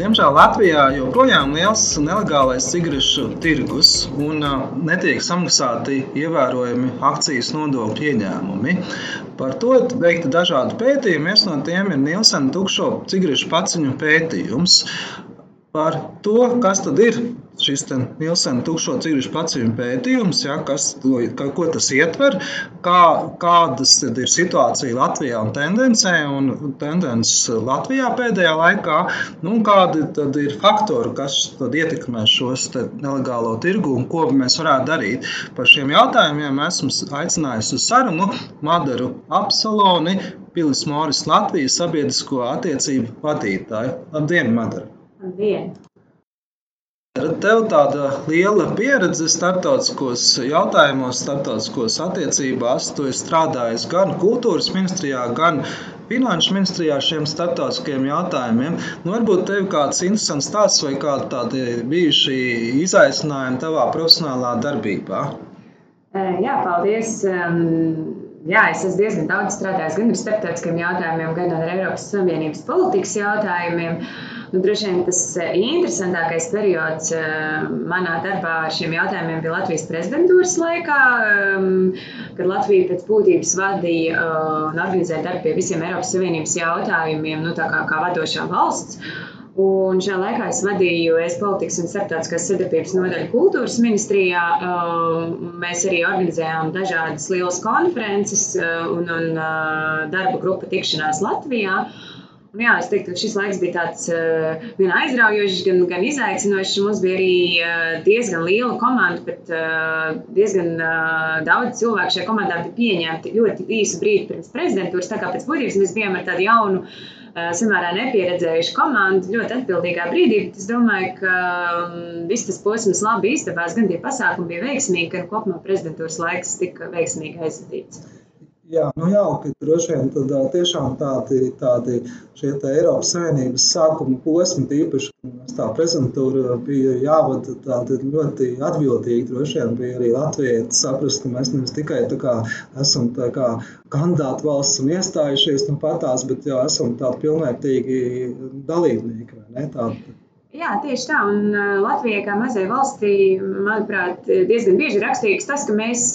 Diemžēl Latvijā joprojām ir liels nelegālais cigarešu tirgus un netiek samaksāti ievērojami akcijas nodokļu ieņēmumi. Par to ir veikti dažādi pētījumi. Viens no tiem ir Nielsena tukšo cigarešu paciņu pētījums par to, kas tad ir šis Nilsena tukšo cigarešu paciņu pētījums, ja, kas, ka, ko tas ietver, kā, kādas ir situācija Latvijā un tendencē, un tendences Latvijā pēdējā laikā, nu, kādi tad ir faktori, kas tad ietekmē šos nelegālo tirgu un ko mēs varētu darīt. Par šiem jautājumiem esmu aicinājusi uz sarunu Madaru Apsaloni, Pilis Moris Latvijas sabiedrisko attiecību vadītāju. Labdien, Madara! Labdien! Tev tāda liela pieredze starptautiskos jautājumos, starptautiskos attiecībās. Tu esi strādājis gan kultūras ministrijā, gan finanšu ministrijā šiem starptautiskiem jautājumiem. Nu, varbūt tev kāds interesants stāsts vai kādi tādi bijuši izaicinājumi tavā profesionālā darbībā? Jā, paldies! Jā, es esmu diezgan daudz strādājis gan ar starptautiskiem jautājumiem, gan ar Eiropas Savienības politikas jautājumiem. Nu, droši vien tas eh, interesantākais periods eh, manā darbā ar šiem jautājumiem bija Latvijas prezidentūras laikā, ehm, kad Latvija pēc būtības vadīja eh, un organizēja darbu pie visiem Eiropas Savienības jautājumiem, nu, kā, kā vadošā valsts. Un šajā laikā es vadīju ES politikas un starptautiskās sadarbības nodaļu kultūras ministrijā. Ehm, mēs arī organizējām dažādas lielas konferences un, un darba grupu tikšanās Latvijā. Un, jā, es teiktu, ka šis laiks bija tāds uh, gan aizraujošs, gan, gan izaicinošs. Mums bija arī uh, diezgan liela komanda, bet uh, diezgan uh, daudz cilvēku šajā komandā bija pieņemti ļoti īsu brīdi pirms prezidentūras. Tā kā pēc būtības mēs bijām ar tādu jaunu, uh, samērā nepieredzējušu komandu ļoti atbildīgā brīdī. Bet es domāju, ka um, viss tas posms labi izdevās, gan tie pasākumi bija veiksmīgi, gan kopumā prezidentūras laiks tika veiksmīgi aizvadīts. Jā, nu jauki. Droši vien tad, tiešām tādi, tādi šie tā Eiropas Savienības sākuma posmi, tīpaši, kad tā prezentūra bija jāvada tādi ļoti atbildīgi. Droši vien bija arī Latvijai saprast, ka mēs nevis tikai tā kā esam tā kā kandidātu valsts un iestājušies nu patās, bet jau esam tādi pilnvērtīgi dalībnieki. Tādi, Jā, tieši tā. Un Latvijai, kā mazai valstī, manuprāt, diezgan bieži ir raksturīgs tas, ka mēs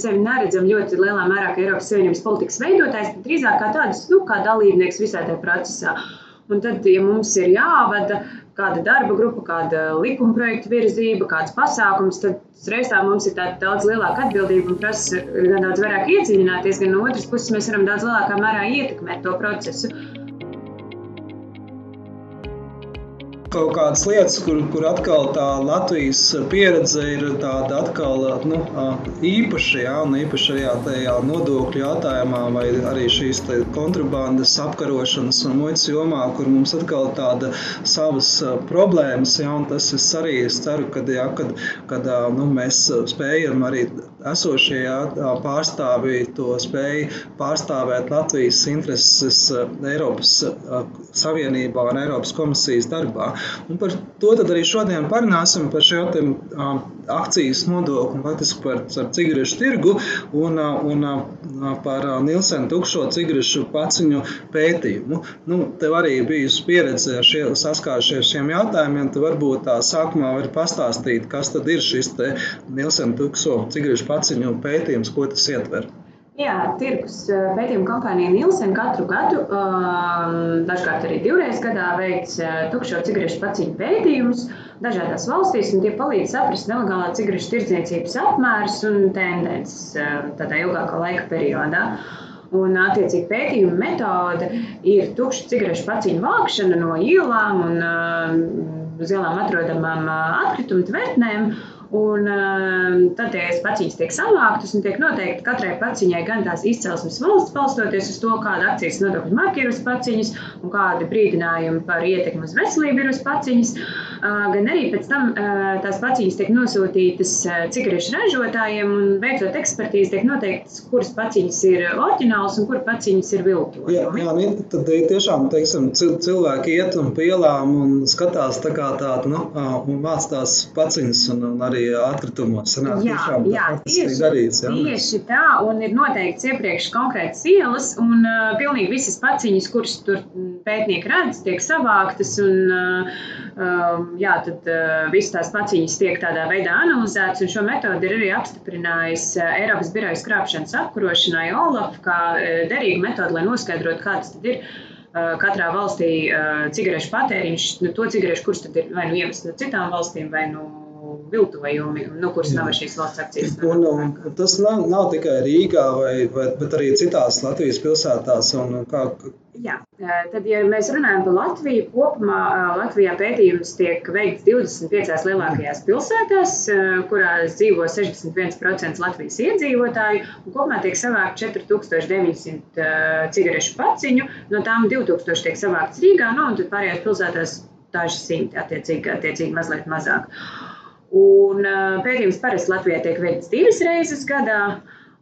sevi neredzam ļoti lielā mērā kā Eiropas Savienības politikas veidotājs, bet drīzāk kā tādus, nu, kā dalībnieks visā tajā procesā. Un tad, ja mums ir jāvada kāda darba grupa, kāda likuma projekta virzība, kāds pasākums, tad reiz tā mums ir tāda daudz lielāka atbildība un prasa gan daudz vairāk iedziļināties, gan no otras puses mēs varam daudz lielākā mērā ietekmēt to procesu. Kaut kādas lietas, kur, kur atkal tā Latvijas pieredze ir tāda atkal nu, īpaša, ja, un īpaši arī tajā nodokļu jautājumā, vai arī šīs kontrabandas apkarošanas un muitas jomā, kur mums atkal tāda savas problēmas, ja, un tas es arī es ceru, kad, ja, kad, kad nu, mēs spējam arī esošie ja, pārstāvji to spēj pārstāvēt Latvijas intereses Eiropas Savienībā un Eiropas komisijas darbā. Un par to arī šodien parunāsim par šo te, uh, akcijas nodokli, faktiski par, par cigarešu tirgu un, uh, un uh, par uh, Nilsena tukšo cigarešu paciņu pētījumu. Nu, tev arī bijusi pieredze ar šie, saskārušies ar šiem jautājumiem, tad varbūt tā sākumā var pastāstīt, kas tad ir šis Nilsena tukšo cigarešu paciņu pētījums, ko tas ietver. Jā, tirgus pētījuma kompānija Nielsen katru gadu, dažkārt arī divreiz gadā, veic tukšo cigarešu paciņu pētījumus dažādās valstīs, un tie palīdz saprast nelegālā cigarešu tirdzniecības apmērus un tendences tādā ilgākā laika periodā. Un, attiecīgi, pētījuma metode ir tukšu cigarešu paciņu vākšana no ielām un uh, uz ielām atrodamām uh, atkritumu tvertnēm. Un, uh, tad tie paciņas tiek savāktas un tiek noteikti katrai paciņai gan tās izcelsmes valsts, balstoties uz to, kāda akcijas nodokļu marka ir uz paciņas un kādi brīdinājumi par ietekmi uz veselību ir uz paciņas. Uh, gan arī pēc tam uh, tās paciņas tiek nosūtītas uh, cigarešu ražotājiem un veicot ekspertīzi, tiek noteikts, kuras paciņas ir oriģināls un kuras paciņas ir viltojumi. Jā, jā, nu, tad tiešām teiksim, cilvēki iet un pielām un skatās tā kā tādu, nu, un māc tās paciņas un, un arī arī atkritumos. Sanāk, jā, tiešām, jā, tieši, darīts, jā. tieši tā, un ir noteikts iepriekš konkrētas ielas, un uh, pilnīgi visas paciņas, kuras tur pētnieki redz, tiek savāktas, un uh, jā, tad uh, visas tās paciņas tiek tādā veidā analizētas, un šo metodi ir arī apstiprinājis Eiropas birojas krāpšanas apkarošanai OLAF kā uh, derīgu metodi, lai noskaidrotu, kāds tad ir katrā valstī cigarešu patēriņš, nu, to cigarešu, kurš tad ir vai nu ievest no citām valstīm, vai nu viltojumi, nu, kuras nav šīs valsts akcijas. Un, un, tas nav, nav tikai Rīgā, vai, vai, bet arī citās Latvijas pilsētās. Un, kā... Jā, tad, ja mēs runājam par Latviju, kopumā Latvijā pētījums tiek veikts 25 lielākajās pilsētās, kurās dzīvo 61% Latvijas iedzīvotāju, un kopumā tiek savākt 4900 cigarešu paciņu, no tām 2000 tiek savākts Rīgā, nu, un tad pārējās pilsētās daži simti, attiecīgi, attiecīgi mazliet mazāk. Un pētījums parasti Latvijā tiek veikts divas reizes gadā.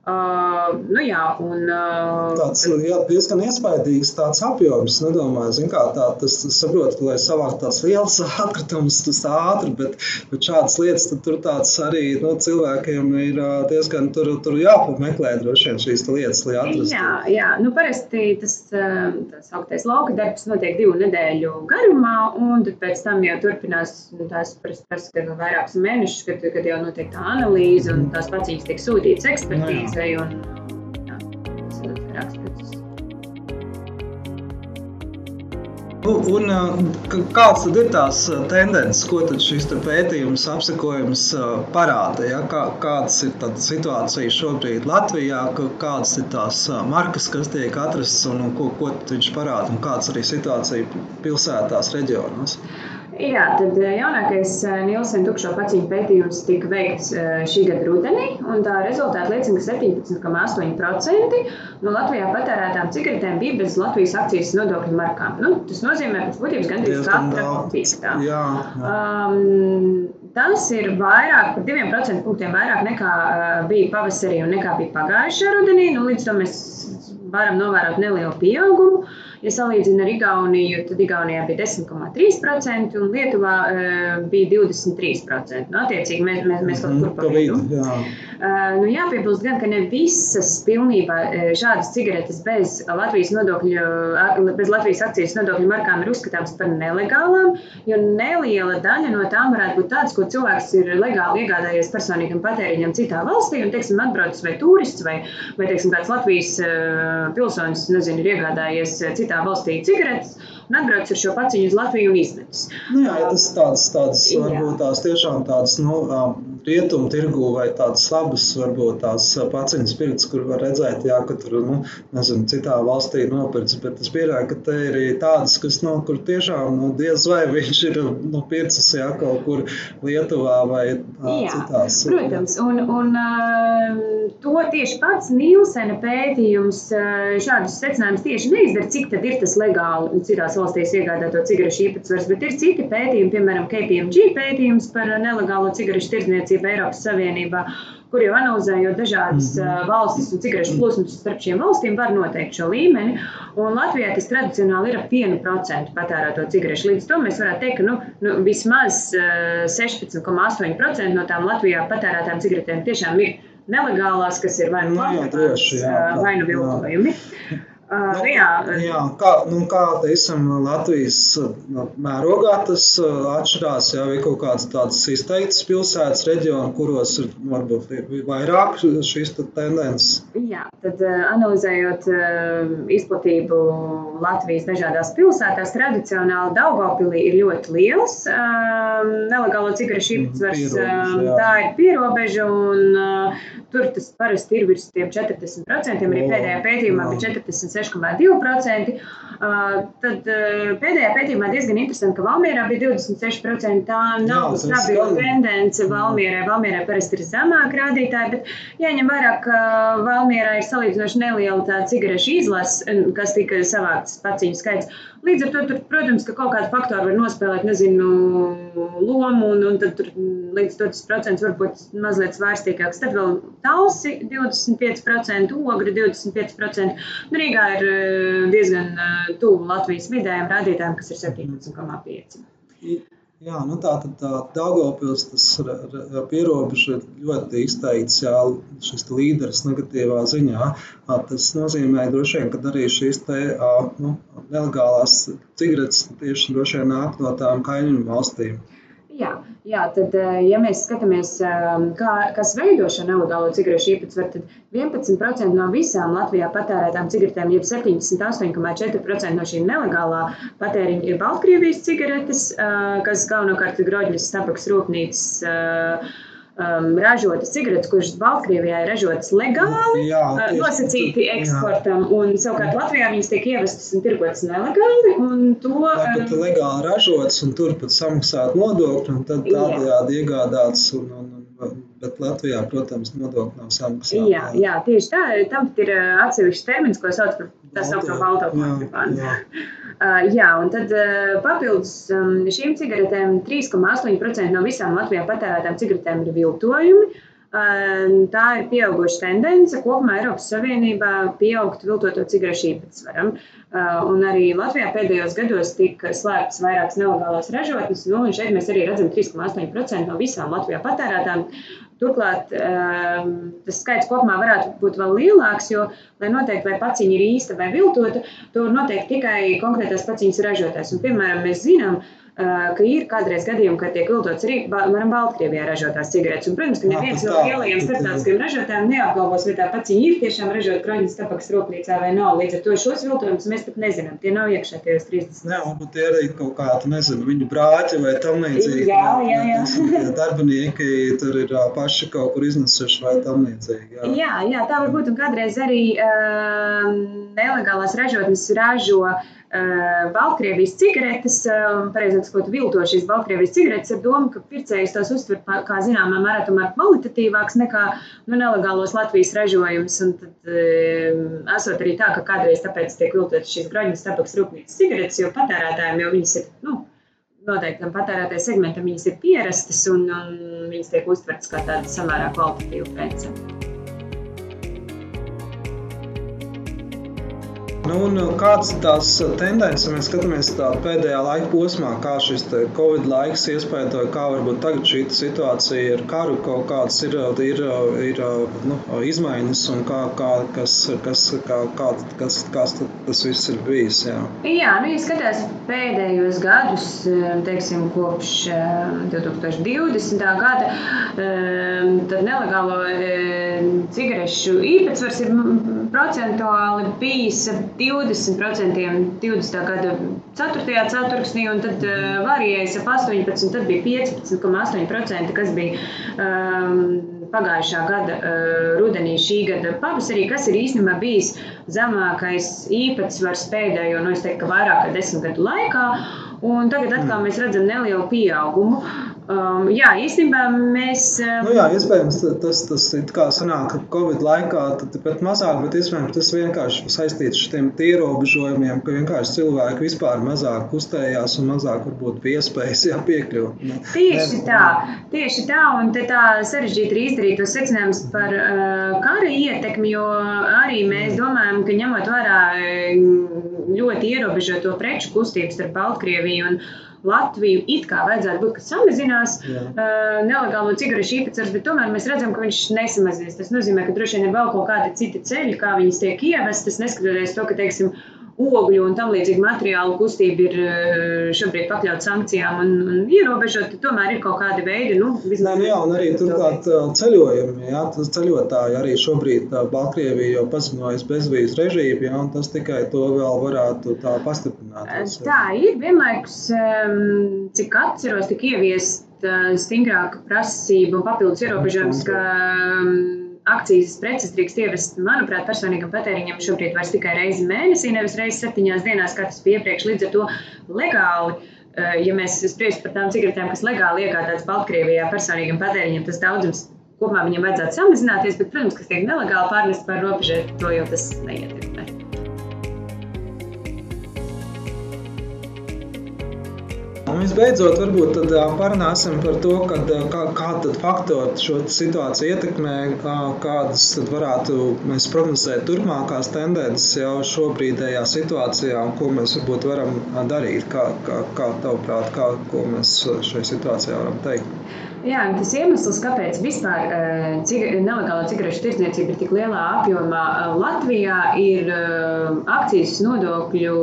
Uh, nu jā, un, uh, tāds jā, diezgan iespaidīgs tāds apjoms. Nedomāju, zin, kā, tā, tas saprot, ka, lai savākt tās lielas atkritumus, tas ātri, bet, bet šādas lietas tur tāds arī nu, cilvēkiem ir diezgan tur, tur jāpameklē droši vien šīs lietas, lai atrastu. Jā, jā, nu parasti tas, tas augtais lauka darbs notiek divu nedēļu garumā, un pēc tam jau turpinās nu, tās parasti vairākus mēnešus, kad, kad jau notiek tā analīze un tās paciņas tiek sūtītas ekspertīzes. Palīdzēja. Un, jā, tas ir raksturīgs. Nu, un, kāds tad ir tās tendences, ko šis pētījums, apsekojums parāda? Ja? Kā, kādas ir situācija šobrīd Latvijā, kādas ir tās markas, kas tiek atrastas un, un ko, ko viņš parāda, un kādas arī situācija pilsētās, reģionos? Jā, tad eh, jaunākais eh, Nielsen tukšo paciņu pētījums tika veikts eh, šī gada rudenī, un tā rezultāti liecina, ka 17,8% no Latvijā patērētām cigaretēm bija bez Latvijas akcijas nodokļu markām. Nu, tas nozīmē, ka būtības gandrīz katra piektā. Jā, jā. Um, tas ir vairāk par 2% punktiem vairāk nekā bija pavasarī un nekā bija pagājušajā rudenī. Nu, līdz tam mēs varam novērot nelielu pieaugumu. Uh, Ja salīdzina ar Igauniju, tad Igaunijā bija 10,3% un Lietuvā uh, bija 23%. Nu, attiecīgi, mēs, mēs, mēs kaut kur pa vidu. Jā. Uh, nu, jāpiebilst gan, ka ne visas pilnībā šādas cigaretes bez Latvijas, nodokļu, bez Latvijas akcijas nodokļu markām ir uzskatāmas par nelegālām, jo neliela daļa no tām varētu būt tādas, ko cilvēks ir legāli iegādājies personīgam patēriņam citā valstī un, teiksim, atbraucis vai turists vai, vai teiksim, kāds Latvijas pilsonis, nezinu, ir iegādājies citā citā valstī cigaretes un atbrauc ar šo paciņu uz Latviju un izmetis. Nu, jā, tas tāds, tāds varbūt tās tiešām tāds, nu, rietumu tirgu vai tādas labas, varbūt tās paciņas pirts, kur var redzēt, jā, ka tur, nu, nezinu, citā valstī nopirts, bet es pieļauju, ka te ir tādas, kas, nu, kur tiešām, nu, diez vai viņš ir, nu, pircis, jā, kaut kur Lietuvā vai jā, citās. Protams, un, un to tieši pats Nīlsena pētījums šādus secinājumus tieši neizdara, cik tad ir tas legāli citās valstīs iegādāto cigarešu īpatsvars, bet ir citi pētījumi, piemēram, KPMG pētījums par nelegālo cigarešu tirdzniecību Eiropas Savienībā, kur jau analizējot dažādas -hmm. valstis un cigarešu plūsmas starp šīm valstīm, var noteikt šo līmeni. Un Latvijā tas tradicionāli ir ap 1% patērēto cigarešu. Līdz to mēs varētu teikt, ka nu, nu, vismaz 16,8% no tām Latvijā patērētām cigaretēm tiešām ir nelegālās, kas ir vai nu plānotas, vai nu viltojumi. Uh, nu, jā, jā, kā, nu, kā teiksim, Latvijas mērogā tas atšķirās, ja ir kaut kādas tādas izteiktas pilsētas, reģioni, kuros ir varbūt vairāk šīs tendences. Jā, tad analizējot izplatību Latvijas dažādās pilsētās, tradicionāli Daugavpilī ir ļoti liels nelegālo cigarešu īpatsvars. Tā ir pierobeža un Tur tas parasti ir virs 40%, arī pēdējā pētījumā bija 46,2%. Tad pēdējā pētījumā diezgan interesanti, ka Valmjerā bija 26%. Tā nav stabila tendence Valmjerai. Valmjerai parasti ir zemāka rādītāja, bet jāņem vērā, ka Valmjerā ir salīdzinoši neliela tā cigarešu izlase, kas tika savāktas paciņu skaits. Līdz ar to, tur, protams, ka kaut kāda faktora var nospēlēt, nezinu, lomu, un, un tad tur līdz 20% var būt mazliet svārstīgāks. Tad vēl talsi 25%, ogri 25%. Nu, Rīgā ir eh, diezgan eh, tuvu Latvijas vidējiem rādītājiem, kas ir 17,5%. Jā, nu tā tad tas pierobeža ir ļoti izteikts, jā, šis līderis negatīvā ziņā. Tas nozīmē droši vien, ka arī šīs te, nu, nelegālās cigaretes tieši droši vien nāk no tām kaimiņu valstīm. Jā, tad, eh, ja mēs skatāmies, ehm, kā, kas veido šo nelegālo cigarešu īpatsvaru, tad 11% no visām Latvijā patērētām cigaretēm, jeb 78,4% no šīm nelegālā patēriņa ir Baltkrievijas cigaretes, eh, kas galvenokārt ir Groģņas tabaks rūpnīcas eh, um, ražotas cigaretes, kuras Baltkrievijā ir ražotas legāli, jā, uh, tieši, nosacīti eksportam, jā. un savukārt Latvijā viņas tiek ievestas un tirgotas nelegāli. To, Tāpat um, legāli ražotas un turpat samaksāt nodokļu, un tad tādējādi iegādāts. Un, un, un, bet Latvijā, protams, nodokļi nav samaksāti. Jā, jā, tieši tā. Tam ir uh, atsevišķs termins, ko sauc par tā saucamo balto kontrabandu. Jā, un tad papildus um, šīm cigaretēm 3,8% no visām Latvijā patērētām cigaretēm ir viltojumi. Tā ir pieauguša tendence. Kopumā Eiropas Savienībā pieaugt viltoto cigarešu īpatsvaram. Un arī Latvijā pēdējos gados tika slēgtas vairākas nelegālās ražotnes. Nu, šeit mēs arī redzam 3,8% no visām Latvijā patērētām Turklāt ehm, tas skaits kopumā varētu būt vēl lielāks, jo, lai noteikti, vai paciņa ir īsta vai viltota, to var noteikt tikai konkrētās paciņas ražotājs. Un, piemēram, mēs zinām, ka ka ir kādreiz gadījumi, kad tiek viltots arī varam Baltkrievijā ražotās cigaretes. Un, protams, ka neviens no lielajiem starptautiskiem ražotājiem neapgalvos, vai tā pati ir tiešām ražota kroņas tabakas rūpnīcā vai nav. Līdz ar to šos viltojumus mēs pat nezinām. Tie nav iekšā tajos 30. Jā, varbūt tie arī kaut kādi, nezinu, viņu brāķi vai tam līdzīgi. Jā, jā, jā. jā darbinieki tur ir paši kaut kur iznesuši vai tam līdzīgi. Jā, jā, jā tā varbūt un kādreiz arī uh, nelegālās ražotnes ražo. Uh, Baltkrievijas cigaretes, eh, pareizāk sakot, vilto šīs Baltkrievijas cigaretes ar domu, ka pircējs tās uztver kā zināmā mērā tomēr kvalitatīvāks nekā nu, nelegālos Latvijas ražojumus. Un tad e, esot arī tā, ka kādreiz tāpēc tiek viltotas šīs graņas tabaks rūpnīcas cigaretes, jo patērētājiem jau viņas ir, nu, noteiktam patērētāju segmentam viņas ir pierastas un, un viņas tiek uztvertas kā tāda samērā kvalitatīva prece. Nu, un uh, kādas tās uh, tendences, mēs skatāmies pēdējā laika posmā, kā šis Covid laiks iespaidoja, kā varbūt tagad šī situācija ar karu kaut kādas ir, uh, ir, ir nu, izmaiņas un kā, kā, kas, kas, kā, kā, kas, kas tas viss ir bijis. Jā, jā nu, ja skatās pēdējos gadus, teiksim, kopš 2020. gada, tad nelegālo cigarešu īpatsvars ir procentuāli bijis 20% 20. gada 4. ceturksnī, un tad uh, varējais ap 18, tad bija 15,8%, kas bija um, pagājušā gada uh, rudenī, šī gada pavasarī, kas ir īstenībā bijis zemākais īpatsvars pēdējo, nu, es teiktu, vairāk kā desmit gadu laikā. Un tagad atkal mm. mēs redzam nelielu pieaugumu. Um, jā, īstenībā mēs. Nu jā, iespējams, tas, tas ir kā sanāk, ka Covid laikā tad pat mazāk, bet iespējams tas vienkārši saistīts ar tiem ierobežojumiem, ka vienkārši cilvēki vispār mazāk kustējās un mazāk varbūt bija iespējas jā, piekļūt. Nu, tieši ne, tā, tieši tā, un te tā sarežģīti ir izdarīt tos secinājumus par uh, kara ietekmi, jo arī mēs domājam, ka ņemot vērā ļoti ierobežoto preču kustību starp Baltkrieviju un Latviju it kā vajadzētu būt, ka samazinās Jā. uh, nelegālo cigarešu īpatsvars, bet tomēr mēs redzam, ka viņš nesamazinās. Tas nozīmē, ka droši vien ir vēl kaut kādi citi ceļi, kā viņas tiek ievestas, neskatoties to, ka, teiksim, ogļu un tam līdzīgi materiālu kustība ir eh, šobrīd pakļauta sankcijām un, un ierobežota, tomēr ir kaut kādi veidi. Nu, Nē, nu jā, un arī turklāt eh, ceļojumi. Jā, tas ceļotāji arī šobrīd eh, Baltkrievija jau paziņojas bezvīzu režīmu, jā, un tas tikai to vēl varētu tā pastiprināt. Tā ir vienlaikus, ehm, cik atceros, tika ieviest stingrāka prasība un papildus ierobežojums, ka akcijas preces drīkst ievest, manuprāt, personīgam patēriņam šobrīd vairs tikai reizi mēnesī, nevis reizes septiņās dienās, kā tas bija iepriekš. Līdz ar to legāli, ja mēs spriežam par tām cigaretēm, kas legāli iegādātas Baltkrievijā personīgam patēriņam, tas daudzums kopumā viņam vajadzētu samazināties, bet, protams, kas tiek nelegāli pārnest par robežu, to jau tas neietekmē. Un visbeidzot, varbūt tad parunāsim par to, kad, kā, kāda faktori šo situāciju ietekmē, kā, kādas varētu mēs prognozēt turpmākās tendences jau šobrīdējā situācijā un ko mēs varbūt varam darīt. Kā, kā, kā tavuprāt, kā, ko mēs šajā situācijā varam teikt? Jā, tas iemesls, kāpēc vispār ciga, nelegāla cigarešu tirdzniecība ir tik lielā apjomā Latvijā, ir akcijas nodokļu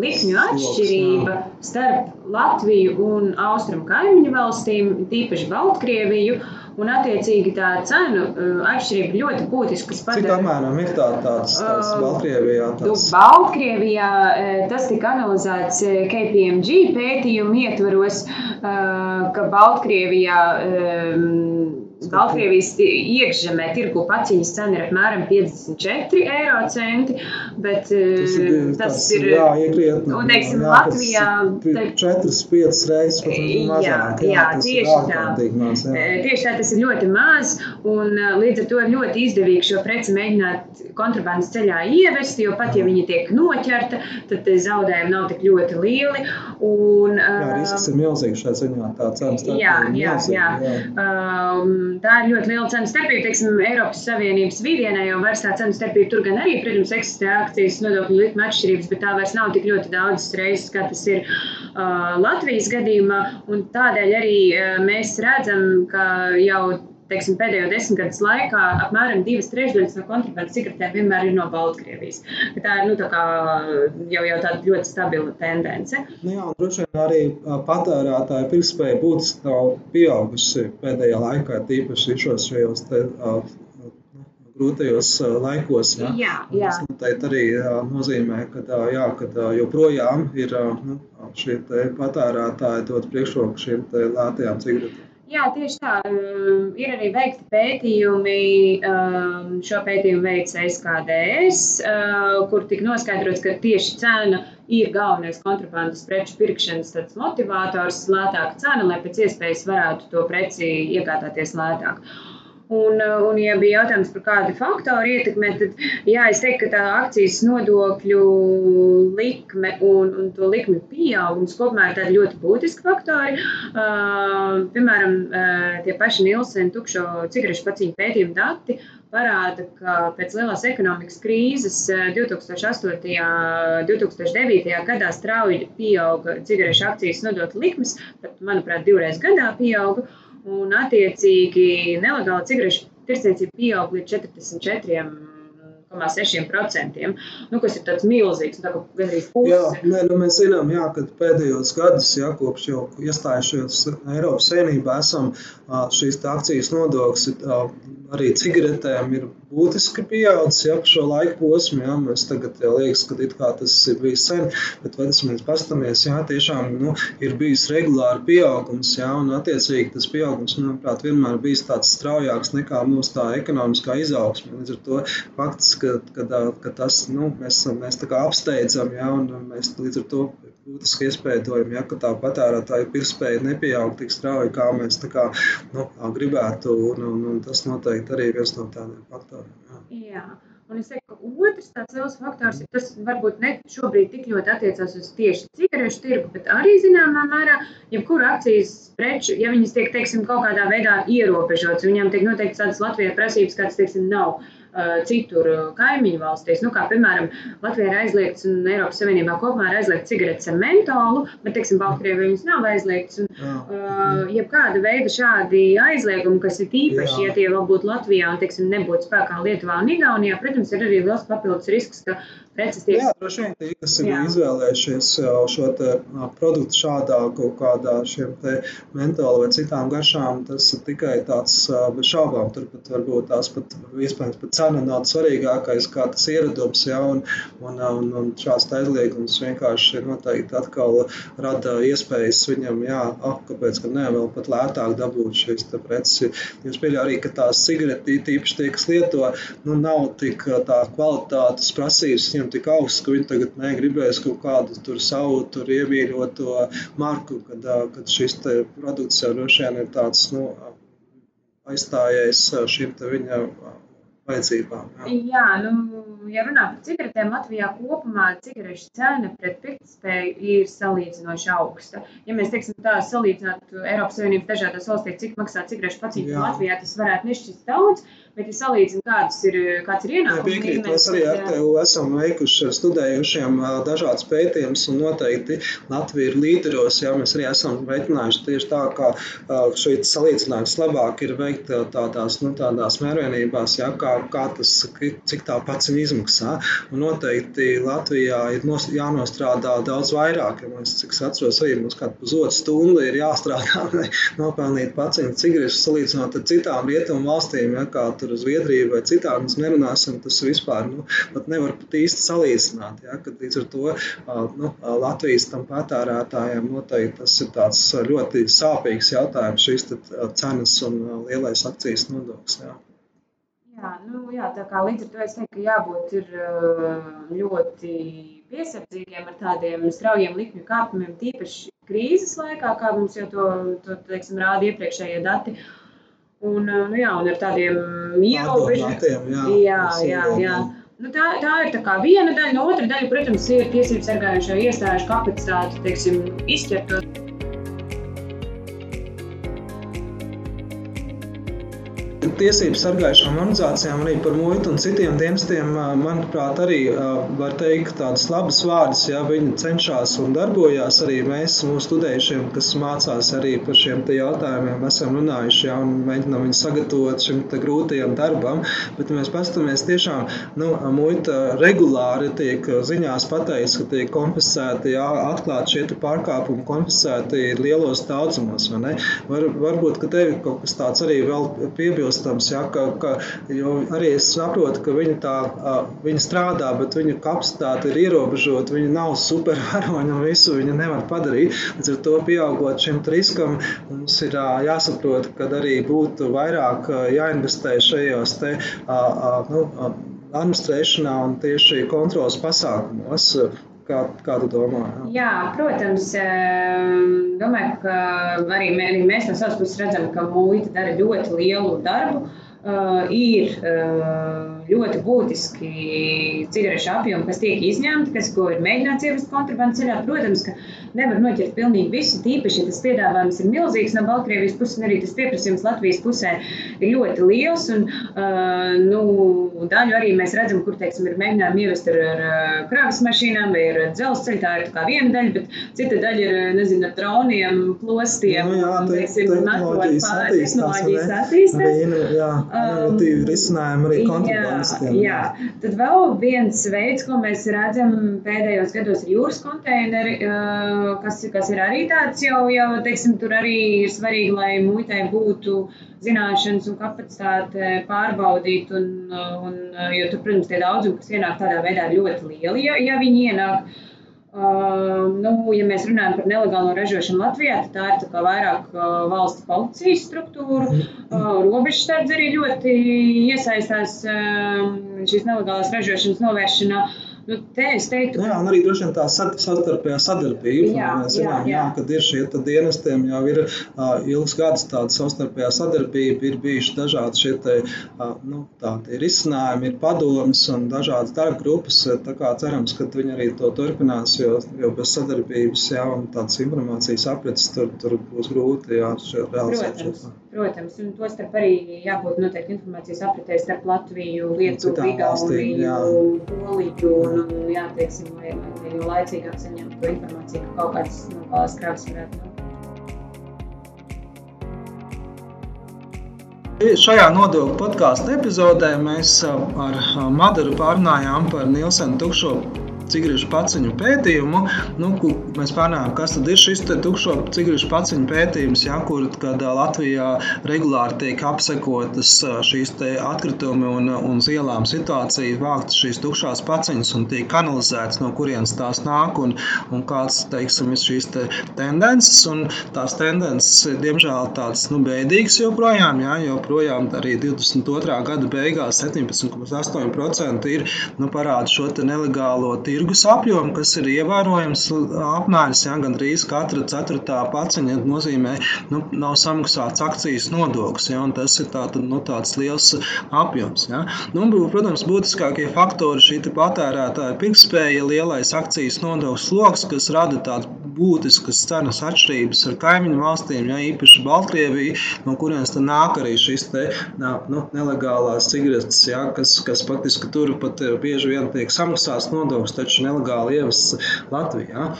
likmju atšķirība starp Latviju un austrumu kaimiņu valstīm, tīpaši Baltkrieviju. Un, attiecīgi, tā cenu atšķirība ļoti būtiska. Padara... Cik apmēram ir tā, tāds, tāds uh, Baltkrievijā? Tāds... Baltkrievijā tas tika analizēts KPMG pētījumu ietvaros, ka Baltkrievijā Baltkrievijas iekšzemē tirgu paciņas cena ir apmēram 54 eiro centi, bet tas ir, eh, tas tas ir jā, iekrietni, un, teiksim, jā, Latvijā... 4-5 reizes pat mazāk. Jā, jā, jā tieši tā. Maz, jā. Eh, tieši tā, tas ir ļoti maz, un eh, līdz ar to ir ļoti izdevīgi šo preci mēģināt kontrabandas ceļā ievest, jo pat, ja viņa tiek noķerta, tad zaudējumi nav tik ļoti lieli. Un, jā, risks ir milzīgs šajā ziņā, tā cenas tā jā, jā, jā. jā. Um, tā ir ļoti liela cenu starpība. Teiksim, Eiropas Savienības vidienē jau vairs tā cenu starpība tur gan arī, protams, eksistē akcijas nodokļu likuma atšķirības, bet tā vairs nav tik ļoti daudzas reizes, kā tas ir uh, Latvijas gadījumā. Tādēļ arī uh, mēs redzam, ka jau teiksim, pēdējo desmitgades laikā apmēram divas trešdaļas no kontrabandas cigaretēm vienmēr ir no Baltkrievijas. Tā ir nu, tā jau, jau tāda ļoti stabila tendence. Nu jā, droši vien arī patērētāja pirktspēja būtiski nav pieaugusi pēdējā laikā, tīpaši šos šajos te, nu, grūtajos laikos. Ja? Jā, jā. Tas noteikti arī nozīmē, ka, jā, ka joprojām ir nu, šie patērētāji dot priekšroku šīm lētajām cigaretēm. Jā, tieši tā. Um, ir arī veikti pētījumi. Um, šo pētījumu veids SKDS, uh, kur tika noskaidrots, ka tieši cena ir galvenais kontrabandas preču pirkšanas motivators, lētāka cena, lai pēc iespējas varētu to preci iegādāties lētāk. Un, uh, un, ja bija jautājums par kādu faktoru ietekmē, tad jā, es teiktu, ka tā akcijas nodokļu likme un, un to likmi pieaugums kopumā ir tādi ļoti būtiski faktori. Uh, piemēram, uh, tie paši Nielsen tukšo cigarešu paciņu pētījumu dati parāda, ka pēc lielās ekonomikas krīzes 2008. un 2009. gadā strauji pieauga cigarešu akcijas nodokļu likmes, pat, manuprāt, divreiz gadā pieauga un attiecīgi nelegāla cigarešu tirdzniecība pieaug līdz 44,6%, nu, kas ir tāds milzīgs, tā gandrīz pusi. Jā, nē, nu, mēs zinām, jā, ka pēdējos gados, jā, kopš jau iestājušies Eiropas Savienībā, esam šīs akcijas nodoklis arī cigaretēm ir būtiski pieaudzis ja, šo laiku posmu. Ja, mēs tagad jau liekas, ka tas ir bijis sen, bet, ja mēs paskatāmies, jā, tiešām nu, ir bijis regulāri pieaugums, jā, un attiecīgi tas pieaugums, manuprāt, vienmēr bijis tāds straujāks nekā mūsu tā ekonomiskā izaugsme. Līdz ar to fakts, ka, ka, ka tas, nu, mēs, mēs apsteidzam, jā, un mēs līdz ar to būtiski iespējojam, ja tā patērētāju pirktspēja nepieaug tik strauji, kā mēs kā, nu, gribētu. Un, un, un tas noteikti arī ir viens no tādiem faktoriem. Jā. jā. Un es teiktu, ka otrs tāds liels faktors tas, varbūt ne šobrīd tik ļoti attiecās uz tieši cigarešu tirgu, bet arī zināmā mērā, jebkura akcijas preču, ja viņas tiek, teiksim, kaut kādā veidā ierobežotas, viņām tiek noteikti tādas Latvijā prasības, kādas, teiksim, nav citur kaimiņu valstīs. Nu, kā, piemēram, Latvijā ir aizliegts un Eiropas Savienībā kopumā ir aizliegts cigaretes ar mentolu, bet, teiksim, Baltkrievijā viņas nav aizliegts. Un, uh, jebkāda veida šādi aizliegumi, kas ir īpaši, Jā. ja tie vēl būtu Latvijā un, teiksim, nebūtu spēkā Lietuvā un Igaunijā, protams, ir arī liels papildus risks, ka preces tiek. Jā, droši vien tie, kas ir Jā. izvēlējušies šo te produktu šādā kaut kādā šiem te mentola vai citām garšām, tas ir tikai tāds bez šaubām, turpat varbūt tās pat iespējams pat cena nav svarīgākais, kā tas ieradums. Ja, un, un, un, un šāds aizliegums vienkārši noteikti atkal rada iespējas viņam, jā, ah, kāpēc gan ne, vēl pat lētāk dabūt šīs preces. Jūs pieļaujat arī, ka tās cigaretes, tīpaši tie, kas lieto, nu, nav tik tā kvalitātes prasības, viņam tik augsts, ka viņi tagad negribēs kaut kādu tur savu tur iemīļoto marku, kad, kad šis produkts jau droši vien ir tāds, nu, aizstājies šīm viņa vajadzībām. Jā, jā nu, ja runā par cigaretēm, Latvijā kopumā cigarešu cena pret pirktspēju ir salīdzinoši augsta. Ja mēs teiksim, tā salīdzinātu Eiropas Savienības dažādās valstīs, cik maksā cigarešu pacīņa Latvijā, tas varētu nešķist daudz. Bet, ja salīdzinām, kāds ir, kāds ir ienākums, piekrīt, mēs arī ar tevi esam veikuši studējušiem dažādas pētījumus, un noteikti Latvija ir līderos. Jā, mēs arī esam veicinājuši tieši tā, ka šī salīdzinājums labāk ir veikt tādās, nu, tādās mērvienībās, jā, kā, kā tas, cik tā pats izmaksā. Un noteikti Latvijā ir nos, jānostrādā daudz vairāk, ja mēs, cik es atceros, arī mums kādu pusotru stundu ir jāstrādā, lai nopelnītu pacientu cigaretes salīdzinot ar citām rietumu valstīm, ja, kā tur Zviedriju vai citām mēs nerunāsim, tas vispār nu, nevar pat īsti salīdzināt. Ja, kad līdz ar to nu, Latvijas tam patērētājiem noteikti tas ir tāds ļoti sāpīgs jautājums, šīs cenas un lielais akcijas nodoklis. Ja. Jā, nu, jā, tā kā līdz ar to es teiktu, ka jābūt ir ļoti piesardzīgiem ar tādiem straujiem likmju kāpumiem, tīpaši krīzes laikā, kā mums jau to, to teiksim, rāda iepriekšējie dati. Uh, Un, nu, jā, un ar tādiem ierobežojumiem. Jā, jā, jā, jā. Nu, tā, tā ir tā viena daļa. No otra daļa, protams, ir tiesību sargājušo iestāžu kapacitāte, teiksim, izķert tiesību sargājušām organizācijām, arī par muitu un citiem dienestiem, manuprāt, arī var teikt tādas labas vārdas, ja viņi cenšas un darbojās. Arī mēs, mūsu studējušiem, kas mācās arī par šiem jautājumiem, esam runājuši ja, un mēģinām viņus sagatavot šim grūtajam darbam. Bet mēs paskatāmies, tiešām nu, muita regulāri tiek ziņās pateikts, ka tiek konfiscēti, ja, atklāti šie pārkāpumi konfiscēti lielos daudzumos. Var, varbūt, ka tev kaut kas tāds arī vēl piebilst atbalstams. Ja, ka, ka, arī es saprotu, ka viņi, tā, viņi strādā, bet viņu kapacitāte ir ierobežota. Viņi nav supervaroņi un visu viņi nevar padarīt. Līdz ar to pieaugot šim riskam, mums ir jāsaprot, ka arī būtu vairāk jāinvestē šajos te, nu, administrēšanā un tieši kontrolas pasākumos. Kā, kā tu domā? Jā, jā protams, domāju, ka arī mēs no savas puses redzam, ka muita dara ļoti lielu darbu. Uh, ir uh, ļoti būtiski cigarešu apjomi, kas tiek izņemti, kas, ko ir mēģināts ievest kontrabandas ceļā. Protams, ka nevar noķert pilnīgi visu, tīpaši, ja tas piedāvājums ir milzīgs no Baltkrievijas puses, un arī tas pieprasījums Latvijas pusē ir ļoti liels. Un, uh, nu, daļu arī mēs redzam, kur teiksim, ir mēģinājumi ievest ar, ar kravas mašīnām vai ar dzelzceļu. Tā ir tā viena daļa, bet cita daļa ir nezinu, ar droniem, plostiem. Nu, jā, te, teiksim, tehnoloģijas attīstās. attīstās. Jā, inovatīvi um, risinājumi arī kontrabandistiem. Jā, jā, tad vēl viens veids, ko mēs redzam pēdējos gados, ir jūras konteineri. Kas, kas ir arī tāds jau, jau teiksim, tur arī ir svarīgi, lai muitai būtu zināšanas un kapacitāte pārbaudīt. Un, un, jo tur, protams, tie daudzumi, kas ienāk tādā veidā, ir ļoti lieli, ja, ja viņi ienāk. Uh, nu, ja mēs runājam par nelegālo ražošanu Latvijā, tad tā ir tā vairāk uh, valsts policijas struktūra. Uh, Robežsardze arī ļoti iesaistās uh, šīs nelegālās ražošanas novēršanā. Uh, Nu, te es teiktu, ka... Jā, un arī droši vien tā savstarpējā sadarbība. Jā, mēs zinām, jā, jā. Jā, kad ir šie dienestiem, jau ir uh, ilgs gads tāda savstarpējā sadarbība, ir bijuši dažādi šie te, uh, nu, tādi risinājumi, ir padomas un dažādas darba grupas. Tā kā cerams, ka viņi arī to turpinās, jo, jo bez sadarbības, jā, un tādas informācijas aprits tur, tur būs grūti, jā, realizēt šo. Protams, un to starp arī jābūt noteikti informācijas apritē starp Latviju, Lietuvu, Igauniju, Poliju un, un jā, teiksim, lai, lai jo laicīgāk saņemtu to informāciju, ka kaut kāds no valsts kravas varētu būt. Šajā nodokļu podkāstu epizodē mēs ar Madaru pārunājām par Nilsenu tukšo cigarešu paciņu pētījumu. Nu, mēs pārnājām, kas tad ir šis tukšo cigarešu paciņu pētījums, ja, kur Latvijā regulāri tiek apsekotas šīs atkritumi un, un uz ielām situācija, vākt šīs tukšās paciņas un tiek analizētas, no kurienes tās nāk un, un kāds teiksim, ir šīs te tendences. Un tās tendences, diemžēl, tādas nu, bēdīgas joprojām, ja, joprojām arī 22. gada beigās 17,8% ir nu, parāda šo nelegālo tirgus apjomu, kas ir ievērojams apmērs. Ja, gan drīz katra ceturtā paciņa nozīmē, nu, nav samaksāts akcijas nodoklis. Ja, tas ir tā, nu, tāds liels apjoms. Ja. Nu, protams, būtiskākie faktori šī patērētāja pirktspēja, lielais akcijas nodokļu sloks, kas rada tādas būtiskas cenas atšķirības ar kaimiņu valstīm, ja īpaši Baltkrieviju, no kurienes nāk arī šīs te, nu, nelegālās cigaretes, ja, kas, kas faktiski tur pat bieži vien tiek samaksāts nodoklis, taču nelegāli ievests Latvijā.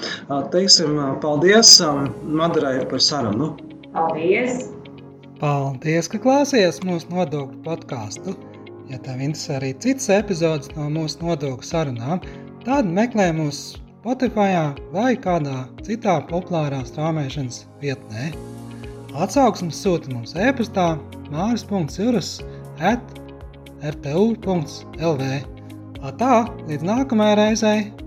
Teiksim, paldies Madarai par sarunu. Paldies! Paldies, ka klausījāties mūsu nodokļu podkāstu. Ja tev interesē arī citas epizodes no mūsu nodokļu sarunām, tad meklē mūsu Spotify vai kādā citā populārā strāmošanas vietnē. Atsauksmes sūta mums e-pastā māris.cirus at rtu.lv. Tā, līdz nākamajai reizei!